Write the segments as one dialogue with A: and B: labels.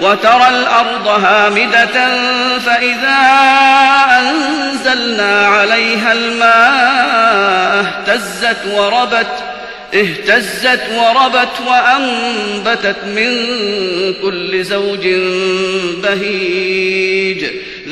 A: وترى الأرض هامدة فإذا أنزلنا عليها الماء اهتزت وربت اهتزت وربت وأنبتت من كل زوج بهيج.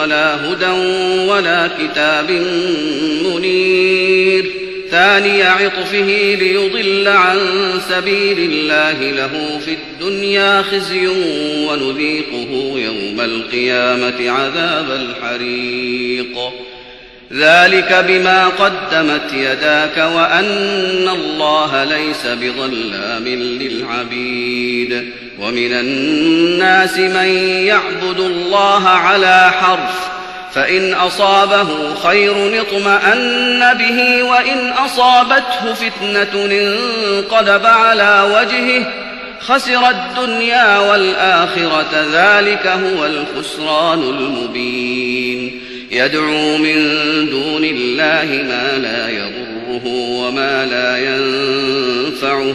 A: ولا هدى ولا كتاب منير. ثاني عطفه ليضل عن سبيل الله له في الدنيا خزي ونذيقه يوم القيامة عذاب الحريق. ذلك بما قدمت يداك وأن الله ليس بظلام للعبيد. ومن الناس من يعبد الله على حرف فإن أصابه خير اطمأن به وإن أصابته فتنة انقلب على وجهه خسر الدنيا والآخرة ذلك هو الخسران المبين. يدعو من دون الله ما لا يضره وما لا ينفعه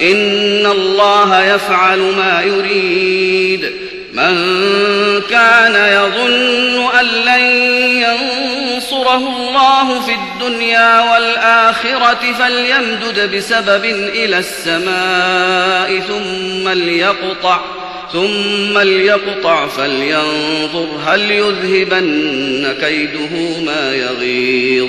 A: إن الله يفعل ما يريد من كان يظن أن لن ينصره الله في الدنيا والآخرة فليمدد بسبب إلى السماء ثم ليقطع ثم ليقطع فلينظر هل يذهبن كيده ما يغيظ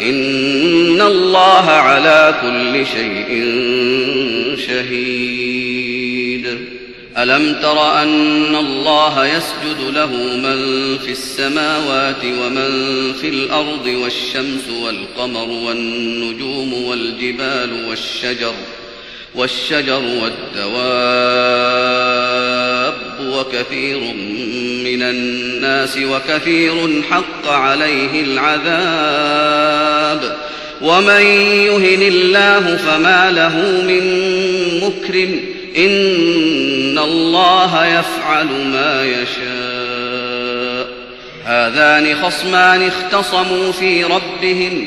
A: إن الله على كل شيء شهيد. ألم تر أن الله يسجد له من في السماوات ومن في الأرض والشمس والقمر والنجوم والجبال والشجر والشجر والدواب وكثير من الناس وكثير حق عليه العذاب. ومن يهن الله فما له من مكرم. إن الله يفعل ما يشاء. هذان خصمان اختصموا في ربهم.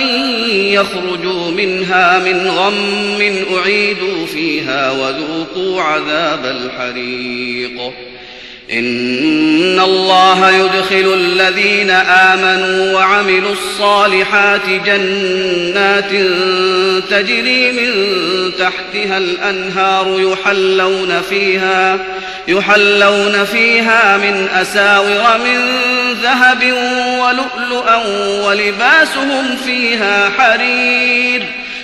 A: أن يخرجوا منها من غم أعيدوا فيها وذوقوا عذاب الحريق إن الله يدخل الذين آمنوا وعملوا الصالحات جنات تجري من تحتها الأنهار يحلون فيها يحلون فيها من أساور من ذهب ولؤلؤا ولباسهم فيها حرير.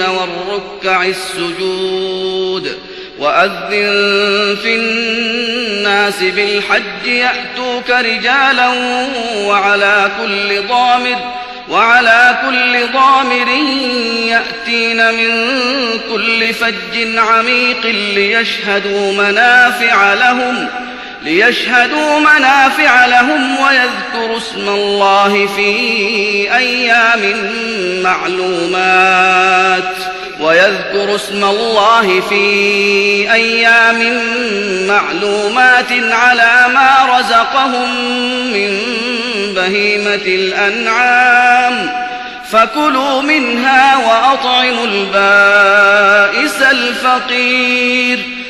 A: والركع السجود وأذن في الناس بالحج يأتوك رجالا وعلى كل ضامر وعلى كل ضامر يأتين من كل فج عميق ليشهدوا منافع لهم ۖ ليشهدوا منافع لهم ويذكروا اسم الله في أيام معلومات ويذكروا اسم الله في أيام معلومات على ما رزقهم من بهيمة الأنعام فكلوا منها وأطعموا البائس الفقير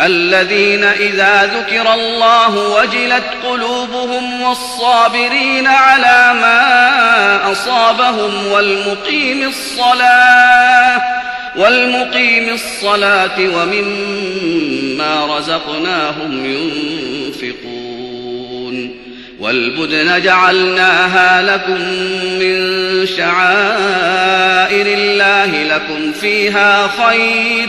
B: الذين إذا ذكر الله وجلت قلوبهم والصابرين على ما أصابهم والمقيم الصلاة والمقيم الصلاة ومما رزقناهم ينفقون والبدن جعلناها لكم من شعائر الله لكم فيها خير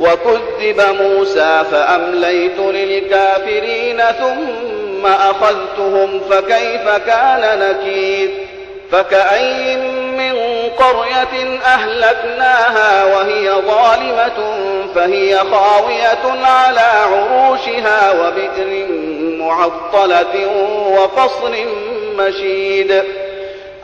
A: وكذب موسى فأمليت للكافرين ثم أخذتهم فكيف كان نكير؟ فكأي من قرية أهلكناها وهي ظالمة فهي خاوية على عروشها وبئر معطلة وقصر مشيد.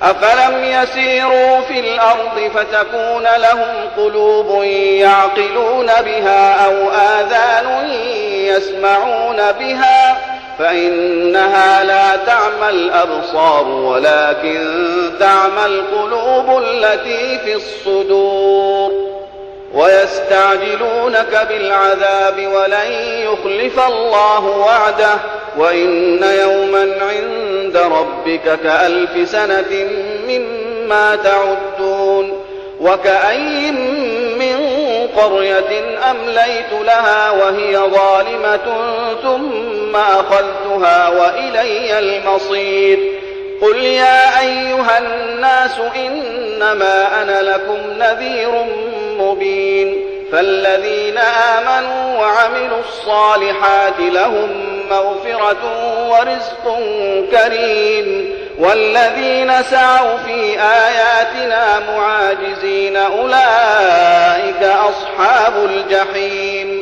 A: أفلم يسيروا في الأرض فتكون لهم قلوب يعقلون بها أو آذان يسمعون بها فإنها لا تعمى الأبصار ولكن تعمى القلوب التي في الصدور ويستعجلونك بالعذاب ولن يخلف الله وعده وإن يوما عند ربك كألف سنة مما تعدون وكأي من قرية أمليت لها وهي ظالمة ثم أخذتها وإلي المصير قل يا أيها الناس إنما أنا لكم نذير مبين فالذين آمنوا وعملوا الصالحات لهم مغفرة ورزق كريم. والذين سعوا في آياتنا معاجزين أولئك أصحاب الجحيم.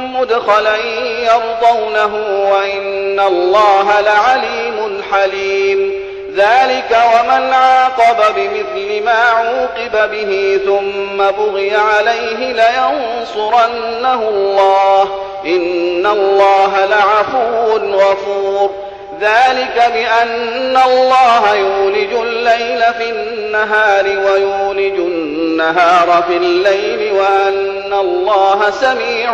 A: مدخلا يرضونه وإن الله لعليم حليم. ذلك ومن عاقب بمثل ما عوقب به ثم بغي عليه لينصرنه الله. إن الله لعفو غفور. ذلك بأن الله يولج الليل في النهار ويولج النهار في الليل وأن الله سميع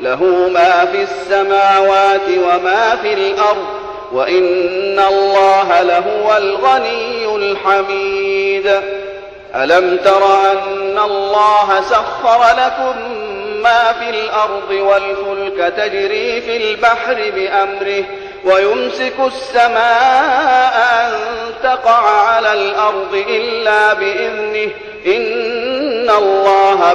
A: له ما في السماوات وما في الأرض وإن الله لهو الغني الحميد. ألم تر أن الله سخر لكم ما في الأرض والفلك تجري في البحر بأمره ويمسك السماء أن تقع على الأرض إلا بإذنه إن الله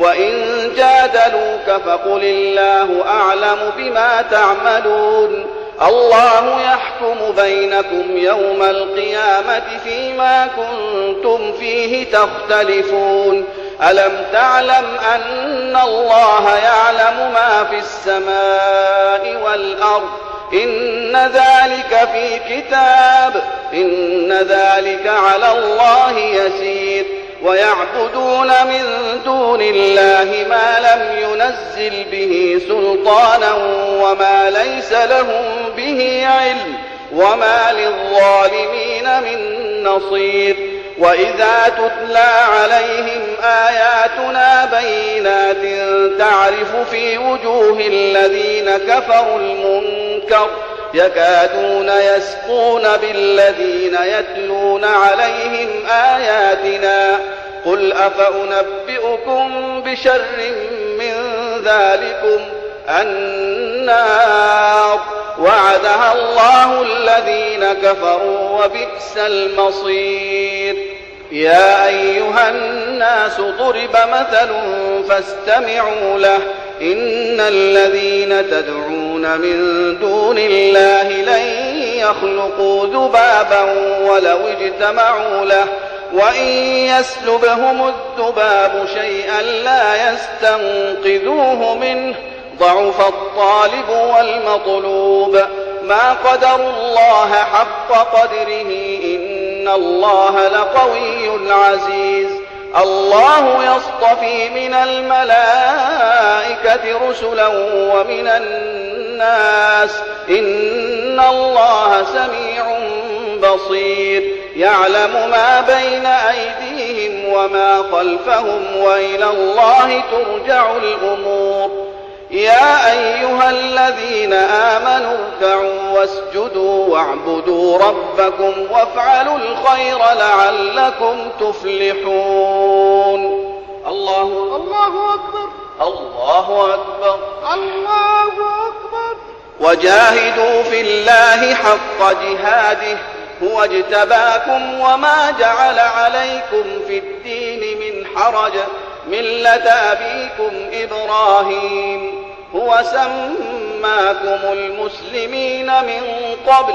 A: وإن جادلوك فقل الله أعلم بما تعملون الله يحكم بينكم يوم القيامة فيما كنتم فيه تختلفون ألم تعلم أن الله يعلم ما في السماء والأرض إن ذلك في كتاب إن ذلك على الله يسير ويعبدون من دون الله ما لم ينزل به سلطانا وما ليس لهم به علم وما للظالمين من نصير. وإذا تتلى عليهم آياتنا بينات تعرف في وجوه الذين كفروا المنكر يكادون يسقون بالذين يتلون عليهم آياتنا قل أفأنبئكم بشر من ذلكم النار وعدها الله الذين كفروا وبئس المصير يا أيها الناس ضرب مثل فاستمعوا له إن الذين تدعون من دون الله لن يخلقوا ذبابا ولو اجتمعوا له وإن يسلبهم الذباب شيئا لا يستنقذوه منه ضعف الطالب والمطلوب ما قدروا الله حق قدره إن الله لقوي عزيز الله يصطفي من الملائكة رسلا ومن الناس إن الله سميع بصير. يعلم ما بين أيديهم وما خلفهم وإلى الله ترجع الأمور. يا أيها الذين آمنوا اركعوا واسجدوا واعبدوا ربكم وافعلوا الخير لعلكم تفلحون. الله
C: الله أكبر.
A: الله أكبر.
C: الله أكبر.
A: وجاهدوا في الله حق جهاده هو اجتباكم وما جعل عليكم في الدين من حرج ملة أبيكم إبراهيم هو سماكم المسلمين من قبل.